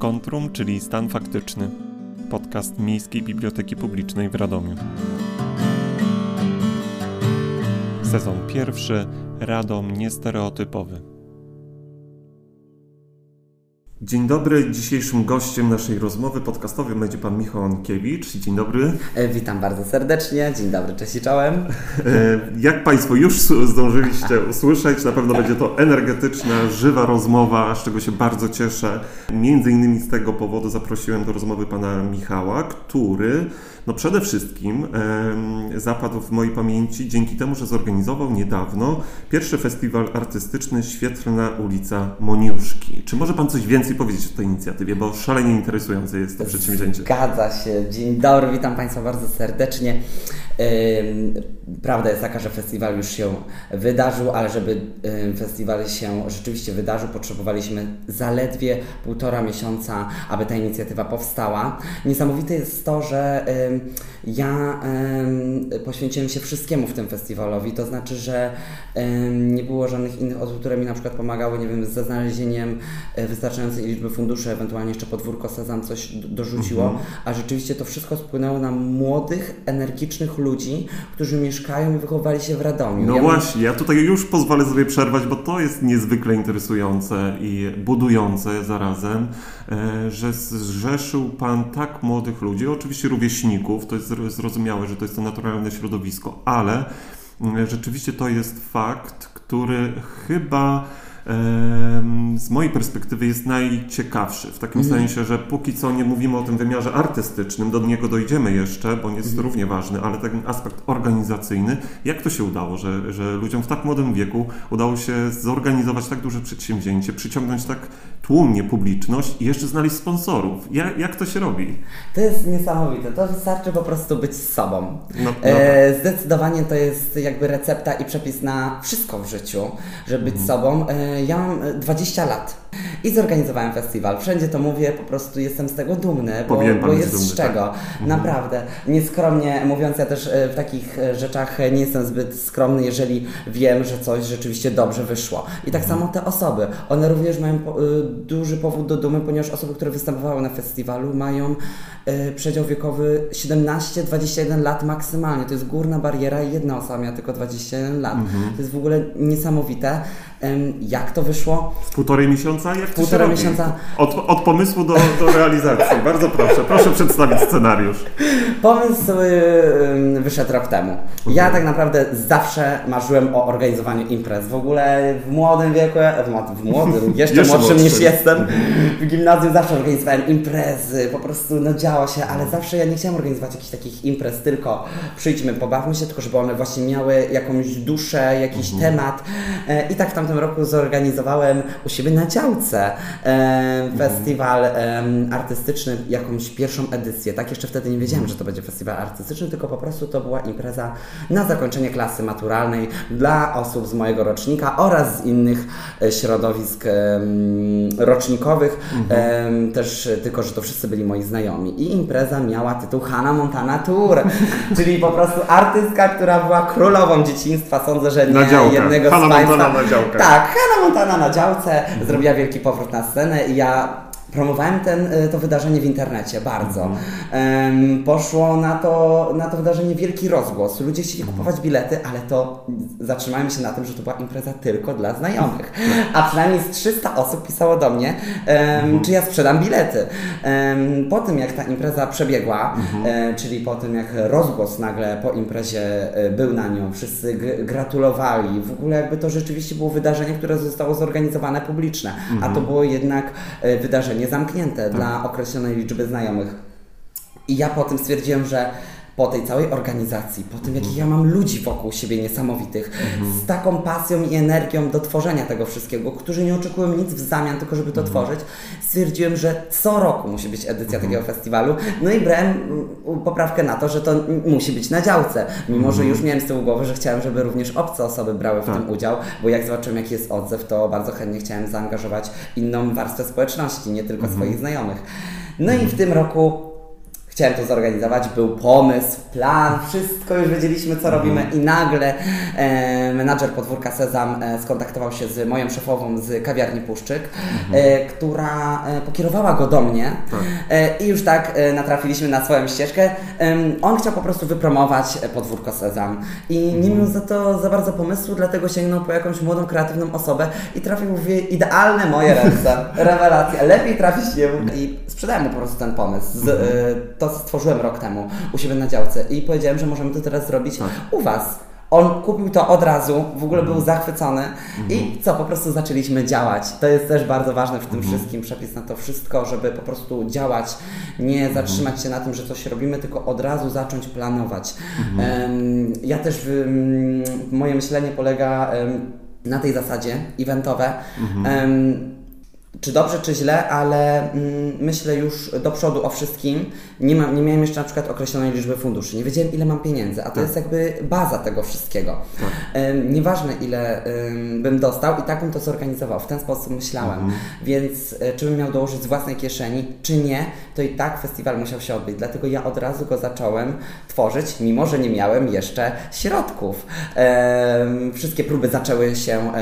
Kontrum, czyli Stan Faktyczny. Podcast Miejskiej Biblioteki Publicznej w Radomiu. Sezon pierwszy. Radom niestereotypowy. Dzień dobry. Dzisiejszym gościem naszej rozmowy podcastowej będzie pan Michał Ankiewicz. Dzień dobry. E, witam bardzo serdecznie. Dzień dobry, cześć i czołem. E, jak Państwo już zdążyliście usłyszeć, na pewno będzie to energetyczna, żywa rozmowa, z czego się bardzo cieszę. Między innymi z tego powodu zaprosiłem do rozmowy pana Michała, który no przede wszystkim zapadł w mojej pamięci dzięki temu, że zorganizował niedawno pierwszy festiwal artystyczny Świetlna ulica Moniuszki. Czy może Pan coś więcej powiedzieć o tej inicjatywie, bo szalenie interesujące jest to przedsięwzięcie. Zgadza się. Dzień dobry, witam Państwa bardzo serdecznie. Prawda jest taka, że festiwal już się wydarzył, ale żeby festiwal się rzeczywiście wydarzył, potrzebowaliśmy zaledwie półtora miesiąca, aby ta inicjatywa powstała. Niesamowite jest to, że ja poświęciłem się wszystkiemu w tym festiwalowi, to znaczy, że nie było żadnych innych osób, które mi na przykład pomagały, nie wiem, ze znalezieniem e, wystarczającej liczby funduszy, ewentualnie jeszcze podwórko Sezam coś dorzuciło, mhm. a rzeczywiście to wszystko spłynęło na młodych, energicznych ludzi, którzy mieszkają i wychowali się w Radomiu. No ja właśnie, ja tutaj już pozwolę sobie przerwać, bo to jest niezwykle interesujące i budujące zarazem, e, że zrzeszył Pan tak młodych ludzi, oczywiście rówieśników, to jest zrozumiałe, że to jest to naturalne środowisko, ale mm, rzeczywiście to jest fakt, który chyba z mojej perspektywy jest najciekawszy. W takim mm. sensie, że póki co nie mówimy o tym wymiarze artystycznym, do niego dojdziemy jeszcze, bo jest mm. równie ważny, ale ten aspekt organizacyjny. Jak to się udało, że, że ludziom w tak młodym wieku udało się zorganizować tak duże przedsięwzięcie, przyciągnąć tak tłumnie publiczność i jeszcze znaleźć sponsorów? Jak, jak to się robi? To jest niesamowite. To wystarczy po prostu być sobą. No, no. E, zdecydowanie to jest jakby recepta i przepis na wszystko w życiu, żeby być mm. sobą. E, ja mam 20 lat i zorganizowałem festiwal. Wszędzie to mówię, po prostu jestem z tego dumny, bo, bo jest dumny, z tak. czego. Tak? Naprawdę. Nieskromnie mówiąc, ja też e, w takich e, rzeczach nie jestem zbyt skromny, jeżeli wiem, że coś rzeczywiście dobrze wyszło. I tak mhm. samo te osoby. One również mają e, duży powód do dumy, ponieważ osoby, które występowały na festiwalu mają przedział wiekowy 17-21 lat maksymalnie. To jest górna bariera i jedna osoba miała tylko 21 lat. Mhm. To jest w ogóle niesamowite. Jak to wyszło? W półtorej miesiąca? Jak półtora miesiąca. Od, od pomysłu do, do realizacji. Bardzo proszę, proszę przedstawić scenariusz. Pomysł wyszedł rok temu. Ja tak naprawdę zawsze marzyłem o organizowaniu imprez. W ogóle w młodym wieku, w młodym, jeszcze, jeszcze młodszym niż jestem, w gimnazjum zawsze organizowałem imprezy, po prostu no działo się, ale zawsze ja nie chciałem organizować jakichś takich imprez, tylko przyjdźmy, pobawmy się, tylko żeby one właśnie miały jakąś duszę, jakiś mhm. temat. E, I tak w tamtym roku zorganizowałem u siebie na e, festiwal e, artystyczny, jakąś pierwszą edycję. Tak, jeszcze wtedy nie wiedziałem, że to będzie festiwal artystyczny, tylko po prostu to była impreza na zakończenie klasy maturalnej dla osób z mojego rocznika oraz z innych e, środowisk e, rocznikowych. Mhm. też tylko, że to wszyscy byli moi znajomi. I impreza miała tytuł Hannah Montana Tour, czyli po prostu artystka, która była królową dzieciństwa. Sądzę, że nie jednego Hannah z Państwa. Montana na działkę. Tak, Hannah Montana na działce. Mhm. Zrobiła wielki powrót na scenę i ja promowałem ten, y, to wydarzenie w internecie bardzo. Um, poszło na to, na to wydarzenie wielki rozgłos. Ludzie chcieli mhm. kupować bilety, ale to zatrzymajmy się na tym, że to była impreza tylko dla znajomych. A przynajmniej z 300 osób pisało do mnie, um, czy ja sprzedam bilety. Po tym, jak ta impreza przebiegła, mhm. e, czyli po tym, jak rozgłos nagle po imprezie e, był na nią, wszyscy gratulowali. W ogóle jakby to rzeczywiście było wydarzenie, które zostało zorganizowane publiczne, a to mhm. było jednak e, wydarzenie zamknięte tak. dla określonej liczby znajomych. I ja po tym stwierdziłem, że po tej całej organizacji, po tym, jakich ja mam ludzi wokół siebie niesamowitych, mhm. z taką pasją i energią do tworzenia tego wszystkiego, którzy nie oczekują nic w zamian, tylko żeby to mhm. tworzyć, stwierdziłem, że co roku musi być edycja mhm. takiego festiwalu. No i brałem mm, poprawkę na to, że to musi być na działce, mimo że już miałem z tyłu głowy, że chciałem, żeby również obce osoby brały w tak. tym udział, bo jak zobaczyłem, jaki jest odzew, to bardzo chętnie chciałem zaangażować inną warstwę społeczności, nie tylko swoich znajomych. No i w tym roku chciałem to zorganizować, był pomysł, plan, wszystko już wiedzieliśmy, co robimy i nagle e, menadżer podwórka Sezam e, skontaktował się z moją szefową z kawiarni Puszczyk, e, która e, pokierowała go do mnie e, i już tak e, natrafiliśmy na swoją ścieżkę. On chciał po prostu wypromować podwórko Sezam i nie miał za to za bardzo pomysłu, dlatego sięgnął po jakąś młodą, kreatywną osobę i trafił w idealne moje ręce. Rewelacja. Lepiej trafić nie mógł. I sprzedałem mu po prostu ten pomysł. Z, to stworzyłem rok temu u siebie na działce. I powiedziałem, że możemy to teraz zrobić u Was. On kupił to od razu, w ogóle był zachwycony. I co, po prostu zaczęliśmy działać. To jest też bardzo ważne w tym wszystkim, przepis na to wszystko, żeby po prostu działać, nie zatrzymać się na tym, że coś robimy, tylko od razu zacząć planować. Em, ja też, ym, moje myślenie polega em, na tej zasadzie eventowe. Czy dobrze, czy źle, ale mm, myślę już do przodu o wszystkim. Nie, mam, nie miałem jeszcze na przykład określonej liczby funduszy. Nie wiedziałem, ile mam pieniędzy, a to jest jakby baza tego wszystkiego. Em, nieważne, ile bym dostał, i tak bym to zorganizował. W ten sposób myślałem. Więc e, czy bym miał dołożyć z własnej kieszeni, czy nie, to i tak festiwal musiał się odbyć. Dlatego ja od razu go zacząłem tworzyć, mimo że nie miałem jeszcze środków. Wszystkie próby zaczęły się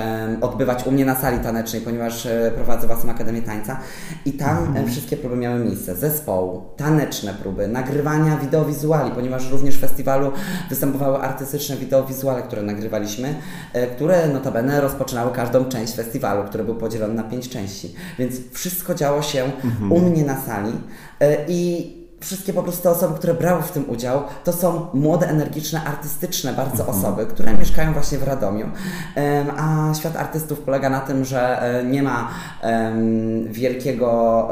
odbywać u mnie na sali tanecznej, ponieważ e, prowadzę własną Akademię Tańca i tam e, wszystkie próby miały miejsce. Zespołu, taneczne próby, nagrywania wideowizuali, ponieważ również w festiwalu występowały artystyczne wideowizuale, które nagrywaliśmy, e, które notabene rozpoczynały każdą część festiwalu, który był podzielony na pięć części. Więc wszystko działo się u mnie na sali e, i wszystkie po prostu osoby, które brały w tym udział, to są młode, energiczne, artystyczne bardzo osoby, które mieszkają właśnie w Radomiu. A świat artystów polega na tym, że e, nie ma wielkiego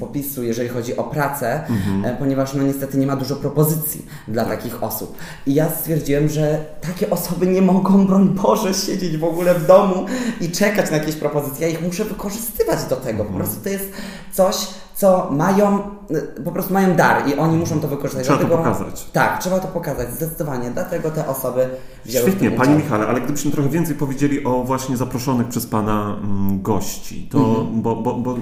popisu, jeżeli chodzi o pracę, e, ponieważ no niestety nie ma dużo propozycji dla takich osób. I ja stwierdziłem, że takie osoby nie mogą, broń Boże, siedzieć w ogóle w domu i czekać na jakieś propozycje. Ja ich muszę wykorzystywać do tego. Po prostu to jest coś, co mają, po prostu mają dar i oni muszą to wykorzystać. Trzeba to Dlatego- pokazać. Tak, trzeba to pokazać, zdecydowanie. Dlatego te osoby wzięły Świetnie, Panie udział. Michale, ale gdybyśmy trochę więcej powiedzieli o właśnie zaproszonych przez Pana mm, gości, to Mhm. bo, bo, bo y,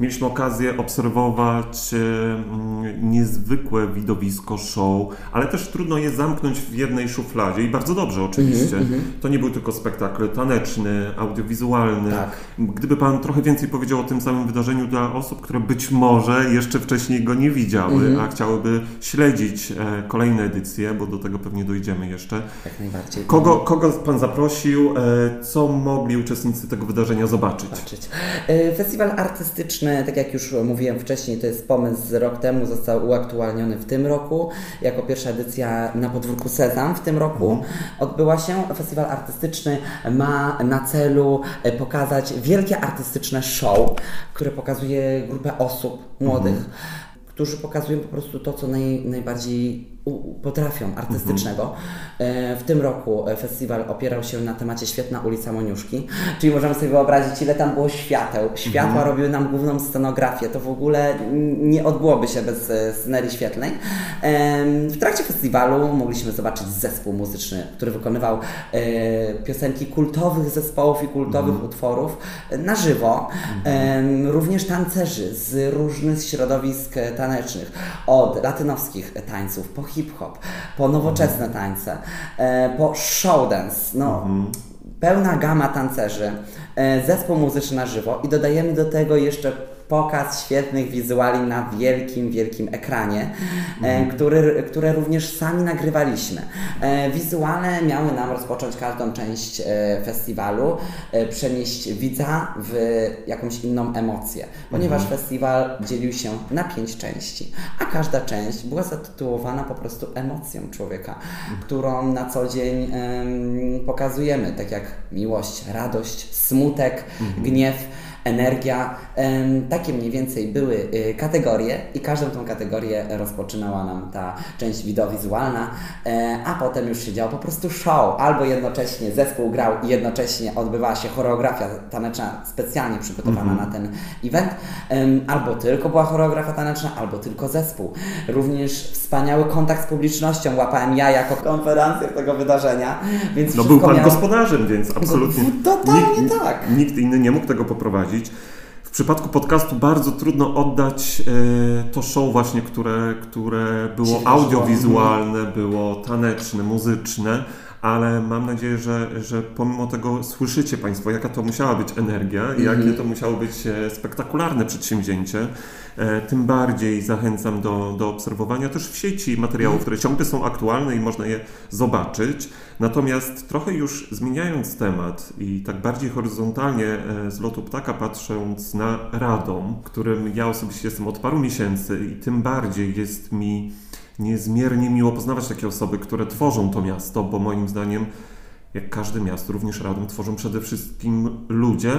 mieliśmy okazję obserwować y, mm, niezwykłe widowisko, show, ale też trudno je zamknąć w jednej szufladzie i bardzo dobrze oczywiście. Mhm, To nie był tylko spektakl taneczny, audiowizualny. Tak. Gdyby Pan trochę więcej powiedział o tym samym wydarzeniu dla osób, które być może jeszcze wcześniej go nie widziały, Mhm. a chciałyby śledzić e, kolejne edycje, bo do tego pewnie dojdziemy jeszcze. Jak najbardziej. Kogo, kogo Pan zaprosił? E, co mogli uczestnicy tego wydarzenia zobaczyć? zobaczyć. E, Festiwal artystyczny, tak jak już mówiłem wcześniej, to jest pomysł z rok temu, został uaktualniony w tym roku. Jako pierwsza edycja na podwórku Sezam w tym roku odbyła się. Festiwal artystyczny ma na celu pokazać wielkie artystyczne show, które pokazuje grupę osób młodych. Którzy pokazują po prostu to, co naj, najbardziej potrafią artystycznego. E, W tym roku e, festiwal opierał się na temacie Świetna ulica Moniuszki, czyli możemy sobie wyobrazić, ile tam było świateł. Światła robiły nam główną scenografię, to w ogóle nie odbyłoby się bez e, scenerii świetlnej. W trakcie festiwalu mogliśmy zobaczyć zespół muzyczny, który wykonywał piosenki kultowych zespołów i kultowych utworów e, na żywo. Em, Również tancerzy z różnych środowisk tanecznych, od latynowskich tańców po hip-hop, po nowoczesne tańce, e, po show dance. No, pełna gama tancerzy, e, zespół muzyczny na żywo i dodajemy do tego jeszcze pokaz świetnych wizuali na wielkim, wielkim ekranie, e, który, które również sami nagrywaliśmy. E, Wizuale miały nam rozpocząć każdą część e, festiwalu, przenieść widza w jakąś inną emocję, ponieważ festiwal dzielił się na pięć części, a każda część była zatytułowana po prostu emocją człowieka, którą na co dzień em, pokazujemy, tak jak miłość, radość, smutek, gniew energia. Takie mniej więcej były y, kategorie i każdą tą kategorię rozpoczynała nam ta część wideowizualna, e, a potem już się działo po prostu show. Albo jednocześnie zespół grał i jednocześnie odbywała się choreografia taneczna specjalnie przygotowana na ten event, albo tylko była choreografia taneczna, albo tylko zespół. Również wspaniały kontakt z publicznością łapałem ja jako konferencjer tego wydarzenia, więc No był Pan miało... gospodarzem, więc absolutnie Totalnie nikt, tak. nikt inny nie mógł tego poprowadzić. W przypadku podcastu bardzo trudno oddać e, to show właśnie, które, które było audiowizualne, było taneczne, muzyczne, ale mam nadzieję, że, że pomimo tego słyszycie Państwo, jaka to musiała być energia i jakie mhm. to musiało być e, spektakularne przedsięwzięcie. E, tym bardziej zachęcam do, do obserwowania też w sieci materiałów, które ciągle są aktualne i można je zobaczyć. Natomiast trochę już zmieniając temat i tak bardziej horyzontalnie e, z lotu ptaka patrząc na Radom, którym ja osobiście jestem od paru miesięcy i tym bardziej jest mi niezmiernie miło poznawać takie osoby, które tworzą to miasto, bo moim zdaniem, jak każde miasto, również Radom, tworzą przede wszystkim ludzie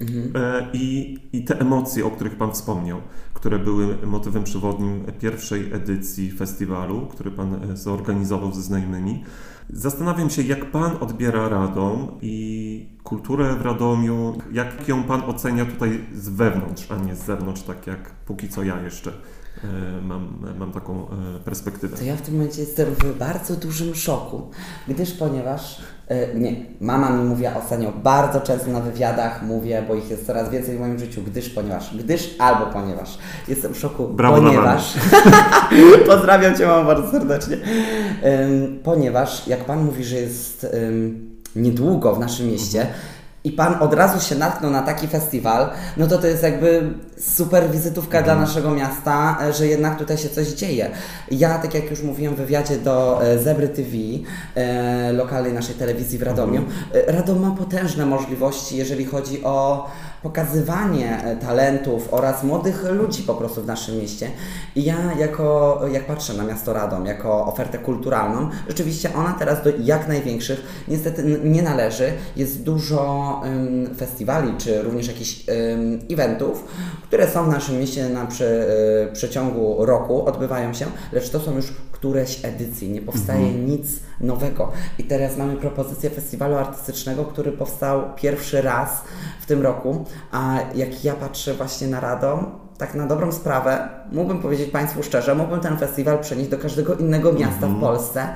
mhm. E, i, i te emocje, o których Pan wspomniał, które były motywem przewodnim pierwszej edycji festiwalu, który Pan e, zorganizował ze znajomymi. Zastanawiam się, jak Pan odbiera Radom i kulturę w Radomiu, jak ją Pan ocenia tutaj z wewnątrz, a nie z zewnątrz, tak jak póki co ja jeszcze mam, mam taką e, perspektywę. To ja w tym momencie jestem w bardzo dużym szoku, gdyż ponieważ e, nie, mama mi mówiła ostatnio bardzo często na wywiadach mówię, bo ich jest coraz więcej w moim życiu, gdyż ponieważ, gdyż albo ponieważ. Jestem w szoku, Brawo ponieważ. Pozdrawiam Cię mama bardzo serdecznie. ponieważ jak Pan mówi, że jest niedługo w naszym mieście, i Pan od razu się natknął na taki festiwal, no to to jest jakby super wizytówka dla mhm. naszego miasta, że jednak tutaj się coś dzieje. Ja, tak jak już mówiłem w wywiadzie do e, Zebry TV, e, lokalnej naszej telewizji w Radomiu, mhm. e, Radom ma potężne możliwości, jeżeli chodzi o pokazywanie e, talentów oraz młodych ludzi po prostu w naszym mieście. I ja jako, jak patrzę na miasto Radom, jako ofertę kulturalną, rzeczywiście ona teraz do jak największych niestety nie należy. Jest dużo festiwali, czy również jakichś um, eventów, które są w naszym mieście na y, przeciągu roku, odbywają się, lecz to są już któreś edycje, nie powstaje mhm. nic nowego. I teraz mamy propozycję festiwalu artystycznego, który powstał pierwszy raz w tym roku, a jak ja patrzę właśnie na Radom, tak na dobrą sprawę, mógłbym powiedzieć Państwu szczerze, mógłbym ten festiwal przenieść do każdego innego miasta w mhm. Polsce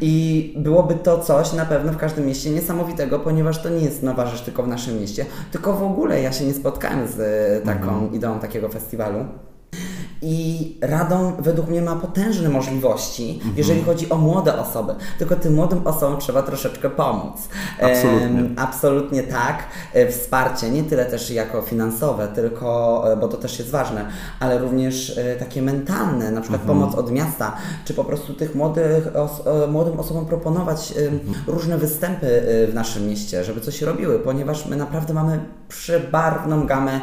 i byłoby to coś na pewno w każdym mieście niesamowitego, ponieważ to nie jest nowa rzecz tylko w naszym mieście, tylko w ogóle ja się nie spotkałem z taką mhm. ideą takiego festiwalu. I Radom według mnie ma potężne możliwości, mhm. jeżeli chodzi o młode osoby. Tylko tym młodym osobom trzeba troszeczkę pomóc. Absolutnie. E, absolutnie tak. E, wsparcie nie tyle też jako finansowe, tylko, e, bo to też jest ważne, ale również e, takie mentalne, na przykład mhm. pomoc od miasta, czy po prostu tych młodych, os, e, młodym osobom proponować e, mhm. różne występy w naszym mieście, żeby coś robiły, ponieważ my naprawdę mamy przebarwną gamę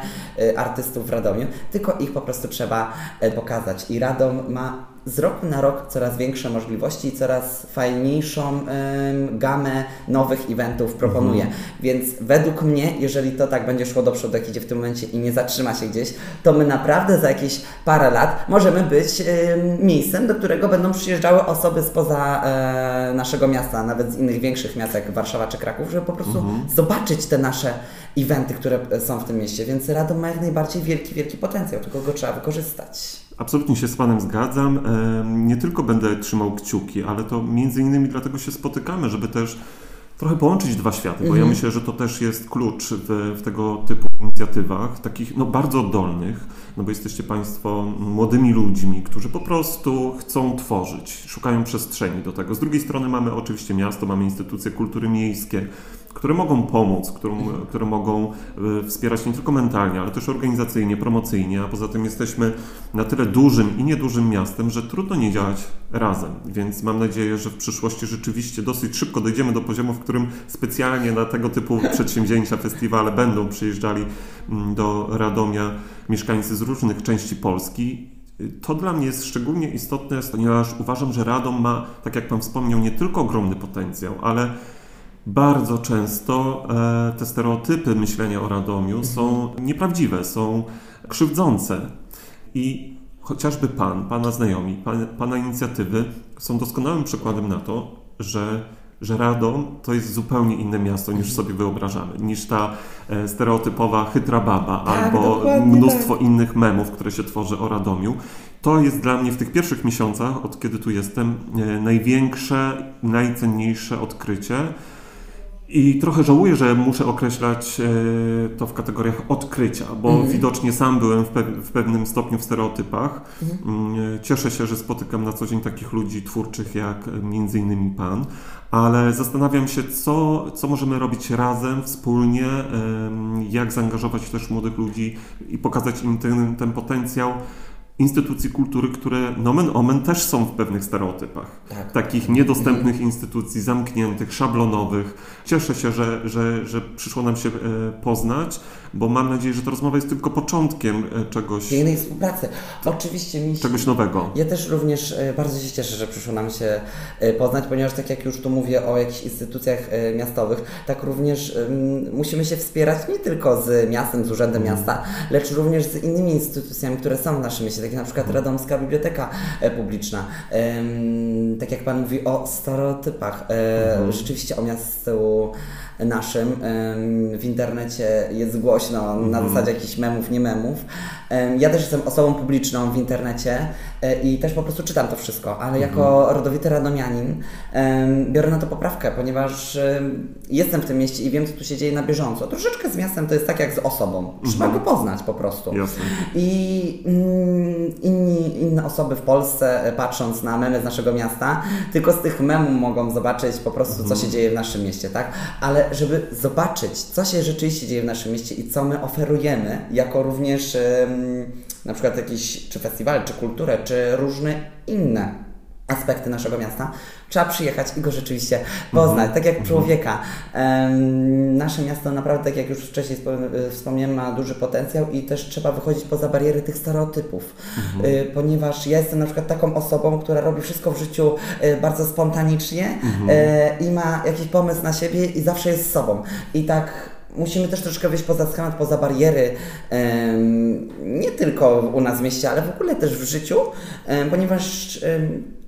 artystów w Radomiu, tylko ich po prostu trzeba E, pokazać. I Radom ma z roku na rok coraz większe możliwości i coraz fajniejszą gamę nowych eventów proponuje. Mhm. Więc według mnie, jeżeli to tak będzie szło do przodu, jak idzie w tym momencie i nie zatrzyma się gdzieś, to my naprawdę za jakieś parę lat możemy być miejscem, do którego będą przyjeżdżały osoby spoza e, naszego miasta, nawet z innych większych miast jak Warszawa czy Kraków, żeby po prostu mhm. zobaczyć te nasze eventy, które są w tym mieście. Więc Radom ma jak najbardziej wielki, wielki potencjał, tylko go trzeba wykorzystać. Absolutnie się z Panem zgadzam. Nie tylko będę trzymał kciuki, ale to między innymi dlatego się spotykamy, żeby też trochę połączyć dwa światy, bo ja mhm. myślę, że to też jest klucz w, w, tego typu inicjatywach, takich no, bardzo oddolnych, no bo jesteście Państwo młodymi ludźmi, którzy po prostu chcą tworzyć, szukają przestrzeni do tego. Z drugiej strony mamy oczywiście miasto, mamy instytucje kultury miejskie, które mogą pomóc, które, które mogą e, wspierać nie tylko mentalnie, ale też organizacyjnie, promocyjnie, a poza tym jesteśmy na tyle dużym i niedużym miastem, że trudno nie działać razem. Więc mam nadzieję, że w przyszłości rzeczywiście dosyć szybko dojdziemy do poziomu, w którym specjalnie na tego typu przedsięwzięcia, festiwale będą przyjeżdżali mm, do Radomia mieszkańcy z różnych części Polski to dla mnie jest szczególnie istotne, ponieważ uważam, że Radom ma, tak jak Pan wspomniał, nie tylko ogromny potencjał, ale bardzo często e, te stereotypy myślenia o Radomiu mhm. są nieprawdziwe, są krzywdzące. I chociażby Pan, Pana znajomi, pan, Pana inicjatywy są doskonałym przykładem na to, że, że Radom to jest zupełnie inne miasto niż mhm. sobie wyobrażamy, niż ta e, stereotypowa chytra baba tak, albo mnóstwo tak. innych memów, które się tworzy o Radomiu. To jest dla mnie w tych pierwszych miesiącach, od kiedy tu jestem, e, największe, najcenniejsze odkrycie, I trochę żałuję, że muszę określać e, to w kategoriach odkrycia, bo mm. widocznie sam byłem w, pe w, pewnym stopniu w stereotypach. Mm. Cieszę się, że spotykam na co dzień takich ludzi twórczych jak między innymi Pan, ale zastanawiam się, co, co możemy robić razem, wspólnie, jak zaangażować też młodych ludzi i pokazać im ten, ten potencjał instytucji kultury, które nomen omen też są w pewnych stereotypach. Tak. Takich niedostępnych mhm. instytucji, zamkniętych, szablonowych. Cieszę się, że, że, że przyszło nam się e, poznać bo mam nadzieję, że ta rozmowa jest tylko początkiem e, czegoś. Pięknej współpracy. Oczywiście mi się, Czegoś nowego. Ja też również e, bardzo się cieszę, że przyszło nam się poznać, ponieważ tak jak już tu mówię o jakichś instytucjach miastowych, tak również musimy się wspierać nie tylko z miastem, z Urzędem mm. Miasta, lecz również z innymi instytucjami, które są w naszym mieście, takie na przykład. Radomska Biblioteka Publiczna. Um, tak jak Pan mówi o stereotypach, mm. rzeczywiście o miastu naszym. W internecie jest głośno na mhm. zasadzie jakichś memów, nie memów. Ja też jestem osobą publiczną w internecie e, i też po prostu czytam to wszystko, ale mhm. jako rodowity radomianin biorę na to poprawkę, ponieważ jestem w tym mieście i wiem, co tu się dzieje na bieżąco. Troszeczkę z miastem to jest tak jak z osobą. Trzeba mhm. go poznać po prostu. Jasne. I mm, inni, inne osoby w Polsce, e, patrząc na memy z naszego miasta, tylko z tych memów mogą zobaczyć po prostu, co się mhm. dzieje w naszym mieście, tak? Ale żeby zobaczyć, co się rzeczywiście dzieje w naszym mieście i co my oferujemy, jako również na przykład jakiś czy festiwal, czy kulturę, czy różne inne aspekty naszego miasta, trzeba przyjechać i go rzeczywiście poznać, tak jak mhm. człowieka. Nasze miasto naprawdę, tak jak już wcześniej wspomniałem, ma duży potencjał i też trzeba wychodzić poza bariery tych stereotypów, mhm. y, ponieważ ja jestem na przykład taką osobą, która robi wszystko w życiu y, bardzo spontanicznie mhm. y, i ma jakiś pomysł na siebie i zawsze jest sobą. I tak musimy też troszkę wyjść poza schemat, poza bariery, nie tylko u nas w mieście, ale w ogóle też w życiu, ponieważ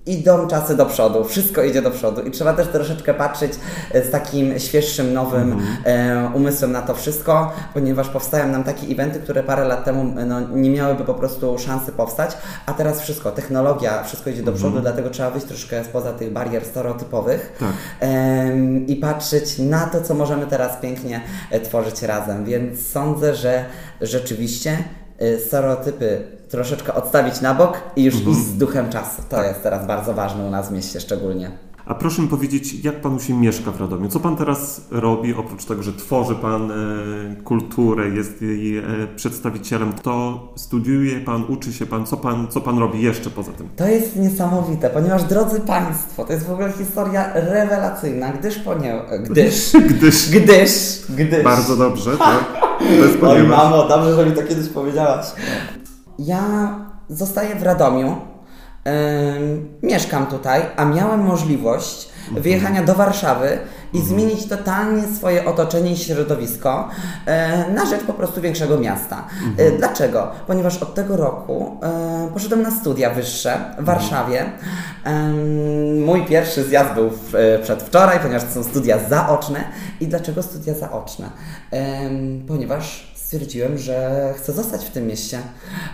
idą czasy do przodu, wszystko idzie do przodu i trzeba też troszeczkę patrzeć z takim świeższym, nowym mm. umysłem na to wszystko, ponieważ powstają nam takie eventy, które parę lat temu no, nie miałyby po prostu szansy powstać, a teraz wszystko, technologia, wszystko idzie do mm. przodu, dlatego trzeba wyjść troszkę spoza tych barier stereotypowych tak. i patrzeć na to, co możemy teraz pięknie e, tworzyć razem, więc sądzę, że rzeczywiście e, stereotypy troszeczkę odstawić na bok i już mhm. iść z duchem czasu. To tak. jest teraz bardzo ważne u nas w mieście szczególnie. A proszę mi powiedzieć, jak Panu się mieszka w Radomiu? Co Pan teraz robi, oprócz tego, że tworzy Pan e, kulturę, jest jej e, przedstawicielem, to studiuje Pan, uczy się Pan, co Pan, co pan robi jeszcze poza tym? To jest niesamowite, ponieważ drodzy Państwo, to jest w ogóle historia rewelacyjna, gdyż ponieważ... Gdyż, gdyż, gdyż, gdyż. Bardzo dobrze, tak. Oj mamo, dobrze, że mi to kiedyś powiedziałaś ja zostaję w Radomiu, yy, mieszkam tutaj, a miałem możliwość mhm. wyjechania do Warszawy i mhm. zmienić totalnie swoje otoczenie i środowisko e, na rzecz po prostu większego miasta. E, mhm. Dlaczego? Ponieważ od tego roku e, poszedłem na studia wyższe w Warszawie. Mój pierwszy zjazd był przedwczoraj, ponieważ to są studia zaoczne. I dlaczego studia zaoczne? Ponieważ stwierdziłem, że chcę zostać w tym mieście.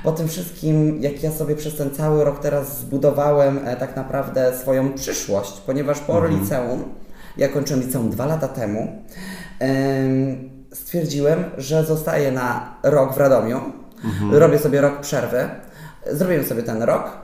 Po tym wszystkim, jak ja sobie przez ten cały rok teraz zbudowałem e, tak naprawdę swoją przyszłość, ponieważ po mhm. liceum, ja kończyłem liceum dwa lata temu, stwierdziłem, że zostaję na rok w Radomiu, mhm. robię sobie rok przerwy, zrobiłem sobie ten rok,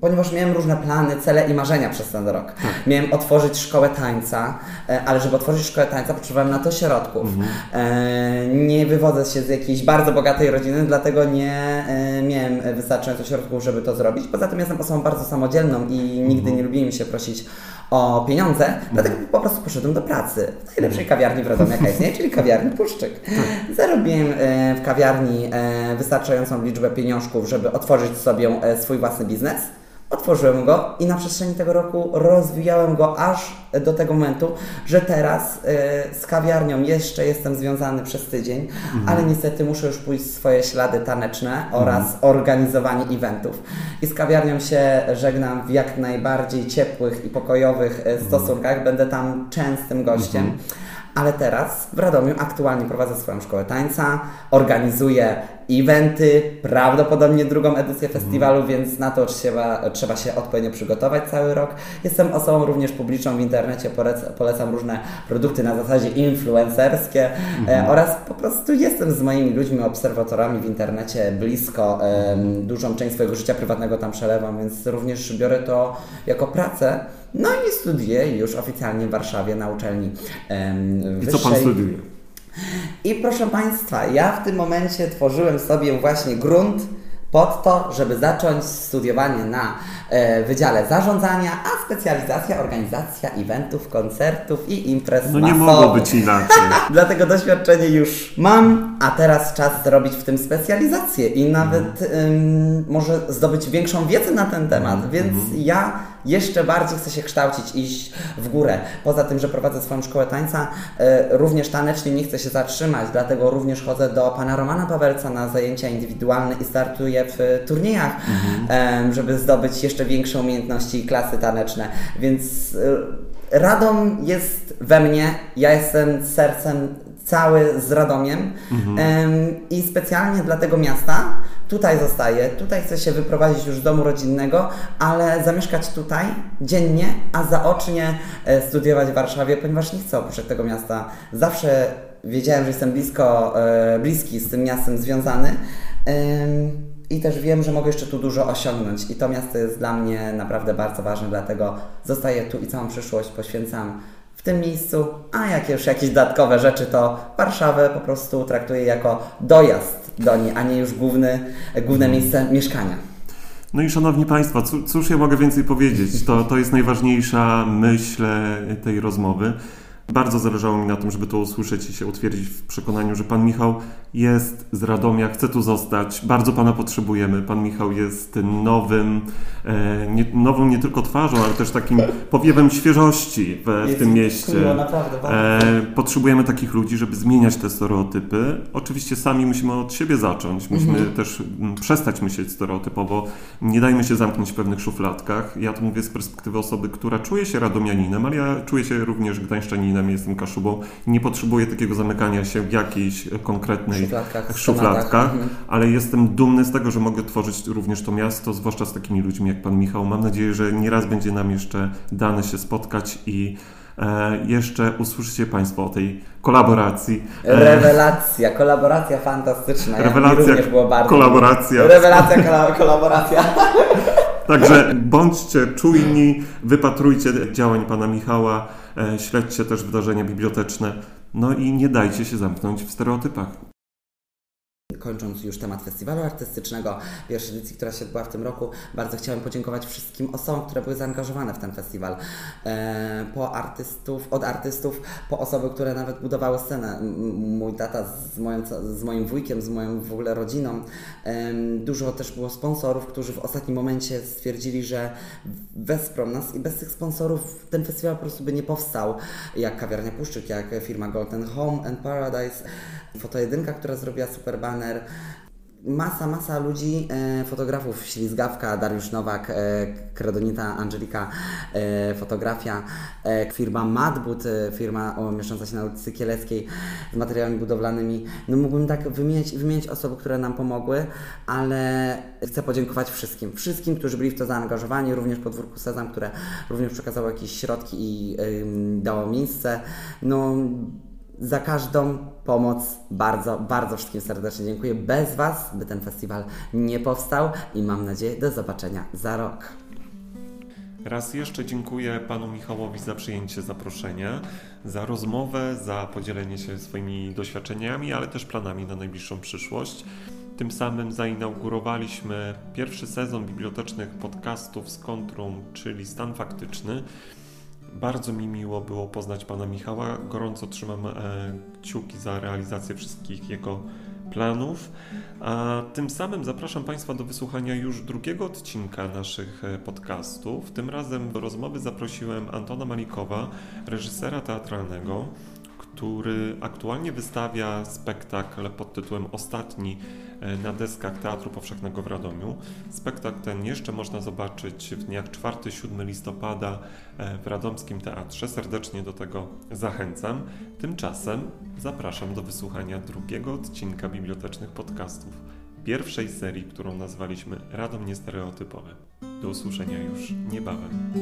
ponieważ miałem różne plany, cele i marzenia przez ten rok. Tak. Miałem otworzyć szkołę tańca, e, ale żeby otworzyć szkołę tańca potrzebowałem na to środków. Mhm. E, nie wywodzę się z jakiejś bardzo bogatej rodziny, dlatego nie e, miałem wystarczająco środków, żeby to zrobić. Poza tym jestem osobą bardzo samodzielną i nigdy mhm. nie lubiłem się prosić o pieniądze, mhm. dlatego po prostu poszedłem do pracy w najlepszej kawiarni w Radomiu, jaka istnieje, czyli kawiarni Puszczyk. Tak. Zarobiłem w kawiarni wystarczającą liczbę pieniążków, żeby otworzyć sobie swój własny biznes. Otworzyłem go i na przestrzeni tego roku rozwijałem go aż do tego momentu, że teraz y, z kawiarnią jeszcze jestem związany przez tydzień, mhm. ale niestety muszę już pójść w swoje ślady taneczne oraz mhm. organizowanie eventów. I z kawiarnią się żegnam w jak najbardziej ciepłych i pokojowych y, stosunkach. Będę tam częstym gościem. Mhm ale teraz w Radomiu aktualnie prowadzę swoją szkołę tańca, organizuję eventy, prawdopodobnie drugą edycję festiwalu, mhm. więc na to trzeba, trzeba się odpowiednio przygotować cały rok. Jestem osobą również publiczną w internecie, polecam różne produkty na zasadzie influencerskie e, mhm. oraz po prostu jestem z moimi ludźmi, obserwatorami w internecie blisko, dużą część swojego życia prywatnego tam przelewam, więc również biorę to jako pracę. No i studiuję już oficjalnie w Warszawie na uczelni I co Pan studiuje? I proszę Państwa, ja w tym momencie tworzyłem sobie właśnie grunt pod to, żeby zacząć studiowanie na e, Wydziale Zarządzania, a specjalizacja organizacja eventów, koncertów i imprez No nie mogło być inaczej. Dlatego doświadczenie już mam, a teraz czas zrobić w tym specjalizację i nawet ym, może zdobyć większą wiedzę na ten temat, mm. więc mm. ja jeszcze bardziej chcę się kształcić, iść w górę. Poza tym, że prowadzę swoją szkołę tańca, e, również tanecznie nie chcę się zatrzymać, dlatego również chodzę do pana Romana Pawelca na zajęcia indywidualne i startuję w turniejach, mhm. żeby zdobyć jeszcze większe umiejętności i klasy taneczne. Więc e, Radom jest we mnie, ja jestem sercem cały z Radomiem mhm. i specjalnie dla tego miasta tutaj zostaję, tutaj chcę się wyprowadzić już z domu rodzinnego, ale zamieszkać tutaj dziennie, a zaocznie e, studiować w Warszawie, ponieważ nie chcę opuszczać tego miasta. Zawsze wiedziałem, że jestem blisko, e, bliski z tym miastem związany. I też wiem, że mogę jeszcze tu dużo osiągnąć. I to miasto jest dla mnie naprawdę bardzo ważne, dlatego zostaję tu i całą przyszłość poświęcam tym miejscu, a jak już jakieś dodatkowe rzeczy, to Warszawę po prostu traktuję jako dojazd do niej, a nie już główny, główne miejsce mieszkania. No i szanowni Państwo, cóż ja mogę więcej powiedzieć? To, to jest najważniejsza myśl tej rozmowy. Bardzo zależało mi na tym, żeby to usłyszeć i się utwierdzić w przekonaniu, że Pan Michał jest z Radomia, chce tu zostać. Bardzo Pana potrzebujemy. Pan Michał jest nowym, e, nie, nową nie tylko twarzą, ale też takim powiewem świeżości w, w tym mieście. naprawdę, e, potrzebujemy takich ludzi, żeby zmieniać te stereotypy. Oczywiście sami musimy od siebie zacząć. Musimy mhm. też mm, przestać myśleć stereotypowo. Nie dajmy się zamknąć w pewnych szufladkach. Ja to mówię z perspektywy osoby, która czuje się radomianinem, ale ja czuję się również gdańszczaninem, jestem kaszubą. Nie potrzebuję takiego zamykania się w jakiejś konkretnej szufladkach, szufladkach mhm. ale jestem dumny z tego, że mogę tworzyć również to miasto, zwłaszcza z takimi ludźmi jak pan Michał. Mam nadzieję, że nieraz będzie nam jeszcze dane się spotkać i e, jeszcze usłyszycie Państwo o tej kolaboracji. E, Rewelacja, kolaboracja fantastyczna. Rewelacja, również było bardzo. kolaboracja. Rewelacja, kolaboracja. Także bądźcie czujni, wypatrujcie działań pana Michała, śledźcie też wydarzenia biblioteczne, no i nie dajcie się zamknąć w stereotypach kończąc już temat festiwalu artystycznego, pierwszej edycji, która się odbyła w tym roku, bardzo chciałem podziękować wszystkim osobom, które były zaangażowane w ten festiwal. E, po artystów, od artystów, po osoby, które nawet budowały scenę. Mój tata z, moim, z moim wujkiem, z moją w ogóle rodziną. Dużo też było sponsorów, którzy w ostatnim momencie stwierdzili, że wesprą nas i bez tych sponsorów ten festiwal po prostu by nie powstał. Jak Kawiarnia Puszczyk, jak firma Golden Home and Paradise. Fotojedynka, która zrobiła super banner. Masa, masa ludzi, e, fotografów, Ślizgawka, Dariusz Nowak, e, Kredonita, Angelika, e, fotografia, firma Madbud, firma mieszcząca się na ulicy Kieleckiej z materiałami budowlanymi. No mógłbym tak wymieniać osoby, które nam pomogły, ale chcę podziękować wszystkim, wszystkim, którzy byli w to zaangażowani, również podwórku Sezam, które również przekazało jakieś środki i dało miejsce. No za każdą pomoc bardzo, bardzo wszystkim serdecznie dziękuję. Bez Was by ten festiwal nie powstał i mam nadzieję do zobaczenia za rok. Raz jeszcze dziękuję panu Michałowi za przyjęcie zaproszenia, za rozmowę, za podzielenie się swoimi doświadczeniami, ale też planami na najbliższą przyszłość. Tym samym zainaugurowaliśmy pierwszy sezon bibliotecznych podcastów z Kontrum, czyli Stan Faktyczny. Bardzo mi miło było poznać pana Michała. Gorąco trzymam e, kciuki za realizację wszystkich jego planów. A tym samym zapraszam Państwa do wysłuchania już drugiego odcinka naszych e, podcastów. Tym razem do rozmowy zaprosiłem Antona Malikowa, reżysera teatralnego, który aktualnie wystawia spektakl pod tytułem Ostatni e, na deskach Teatru Powszechnego w Radomiu. Spektakl ten jeszcze można zobaczyć w dniach 4-7 listopada e, w Radomskim Teatrze. Serdecznie do tego zachęcam. Tymczasem zapraszam do wysłuchania drugiego odcinka bibliotecznych podcastów pierwszej serii, którą nazwaliśmy Radom Niestereotypowy. Do usłyszenia już niebawem.